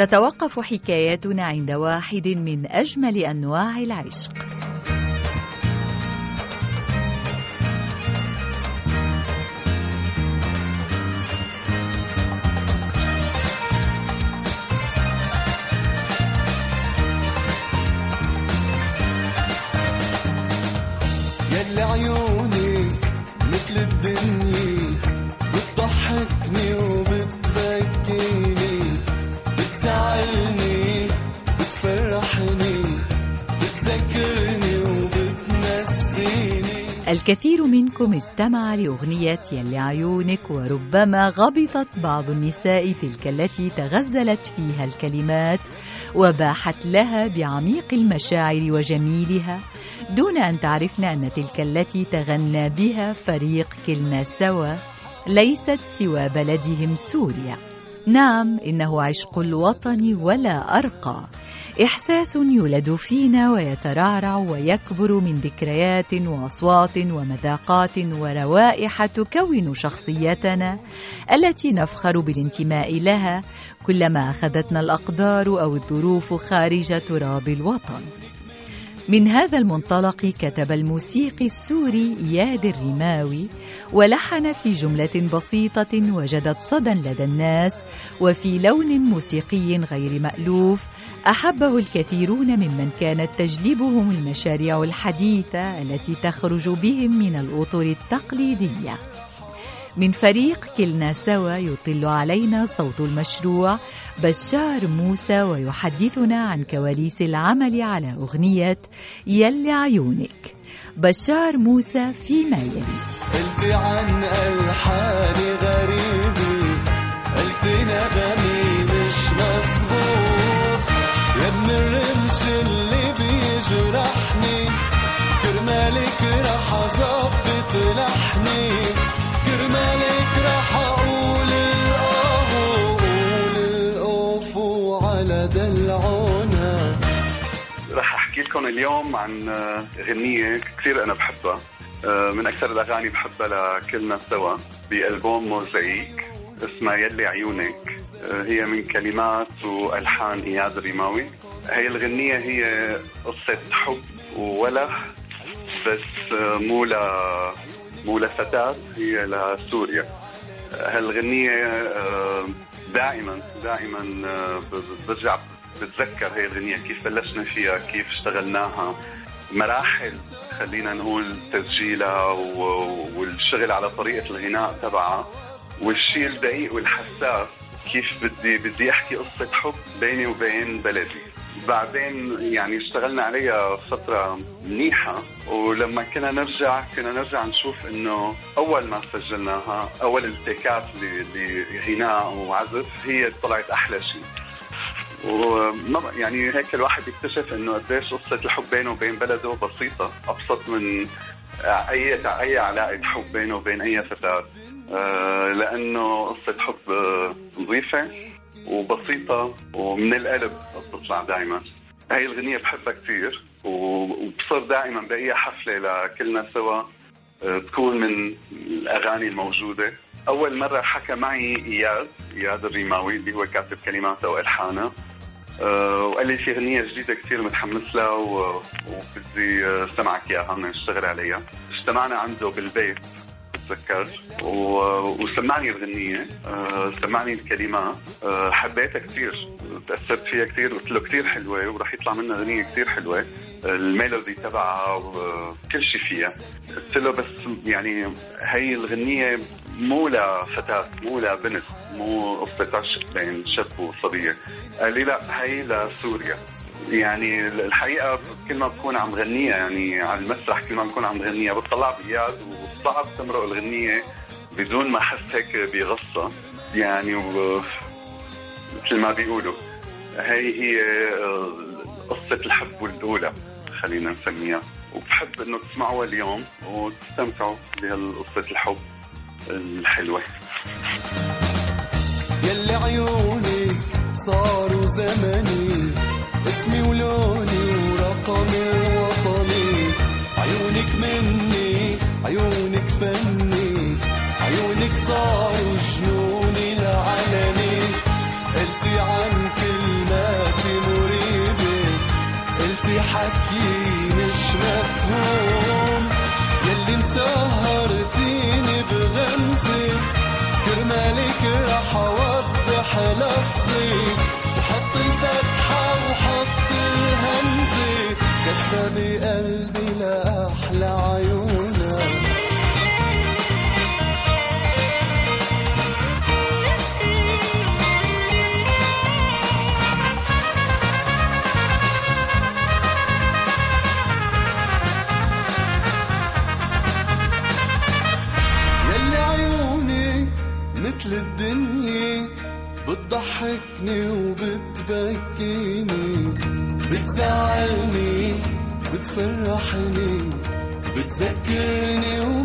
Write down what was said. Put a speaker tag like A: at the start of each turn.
A: تتوقف حكاياتنا عند واحد من أجمل أنواع العشق. الكثير منكم استمع لأغنية يلي عيونك وربما غبطت بعض النساء تلك التي تغزلت فيها الكلمات وباحت لها بعميق المشاعر وجميلها دون أن تعرفن أن تلك التي تغنى بها فريق كلنا سوا ليست سوى بلدهم سوريا. نعم إنه عشق الوطن ولا أرقى. إحساس يولد فينا ويترعرع ويكبر من ذكريات وأصوات ومذاقات وروائح تكون شخصيتنا التي نفخر بالانتماء لها كلما أخذتنا الأقدار أو الظروف خارج تراب الوطن. من هذا المنطلق كتب الموسيقي السوري إياد الرماوي ولحن في جملة بسيطة وجدت صدى لدى الناس وفي لون موسيقي غير مألوف أحبه الكثيرون ممن كانت تجلبهم المشاريع الحديثة التي تخرج بهم من الأطر التقليدية. من فريق كلنا سوا يطل علينا صوت المشروع بشار موسى ويحدثنا عن كواليس العمل على أغنية يلي عيونك. بشار موسى فيما يلي.
B: قلتي عن ألحاني
C: لكم اليوم عن آه، غنية كثير أنا بحبها. آه، من أكثر الأغاني بحبها لكلنا سوا. بألبوم موزايك اسمها يلي عيونك. آه، هي من كلمات وألحان إياد الرماوي. هي الغنية هي قصة حب ووله بس مو ل مو لفتاة هي لسوريا. هالغنية دائما دائما برجع بتذكر هي الغنية كيف بلشنا فيها؟ كيف اشتغلناها؟ مراحل خلينا نقول تسجيلها والشغل على طريقة الغناء تبعها. والشيء الدقيق والحساس كيف بدي بدي أحكي قصة حب بيني وبين بلدي. بعدين يعني اشتغلنا عليها فترة منيحة ولما كنا نرجع كنا نرجع نشوف إنه أول ما سجلناها أول التيكات لغناء وعزف هي طلعت أحلى شيء. وما يعني هيك الواحد يكتشف إنه قديش قصة الحب بينه وبين بلده بسيطة أبسط من اي أي علاقة حب بينه وبين أي فتاه لأنه قصة حب آه، نظيفة وبسيطة ومن القلب بتطلع دائما هاي الغنية بحبها كثير وبصر دائما بأي حفلة لكلنا سوا آه، تكون من الأغاني الموجودة. أول مرة حكى معي إياد إياد الريماوي اللي هو كاتب كلماتها وألحانها وقال لي في غنية جديدة كثير متحمس لها وبدي آه، سمعك بدنا نشتغل عليها. اجتمعنا عنده بالبيت. بتذكر وسمعني الغنية. آه، سمعني الكلمات آه، حبيتها كثير تأثرت فيها كثير قلت له كثير حلوة ورح يطلع منها غنية كثير حلوة. الميلودي تبعها وكل شيء فيها. قلت له بس يعني هي الغنية مو لفتاة مو لبنت مو قصة عشق بين شاب وصبية. قال لي لا هي لسوريا يعني الحقيقة كل ما بكون عم غنيها يعني على المسرح كل ما بكون عم غنيها بتطلع بإياد وصعب تمرق الغنية بدون ما أحس هيك بغصة يعني و... مثل ما بيقولوا. هي هي قصة الحب الأولى خلينا نسميها. وبحب إنه تسمعوها اليوم وتستمتعوا بهالقصة الحب الحلوة.
B: يلي عيونك صاروا زمني. حكي مش مفهوم يلي مسهرتيني بغمزة كرمالك رح أوضح لفظي. وحط الفتحة وحط الهمزة كسرة بقلبي مثل الدنيا بتضحكني وبتبكيني. بتزعلني بتفرحني بتذكرني وبتنسيني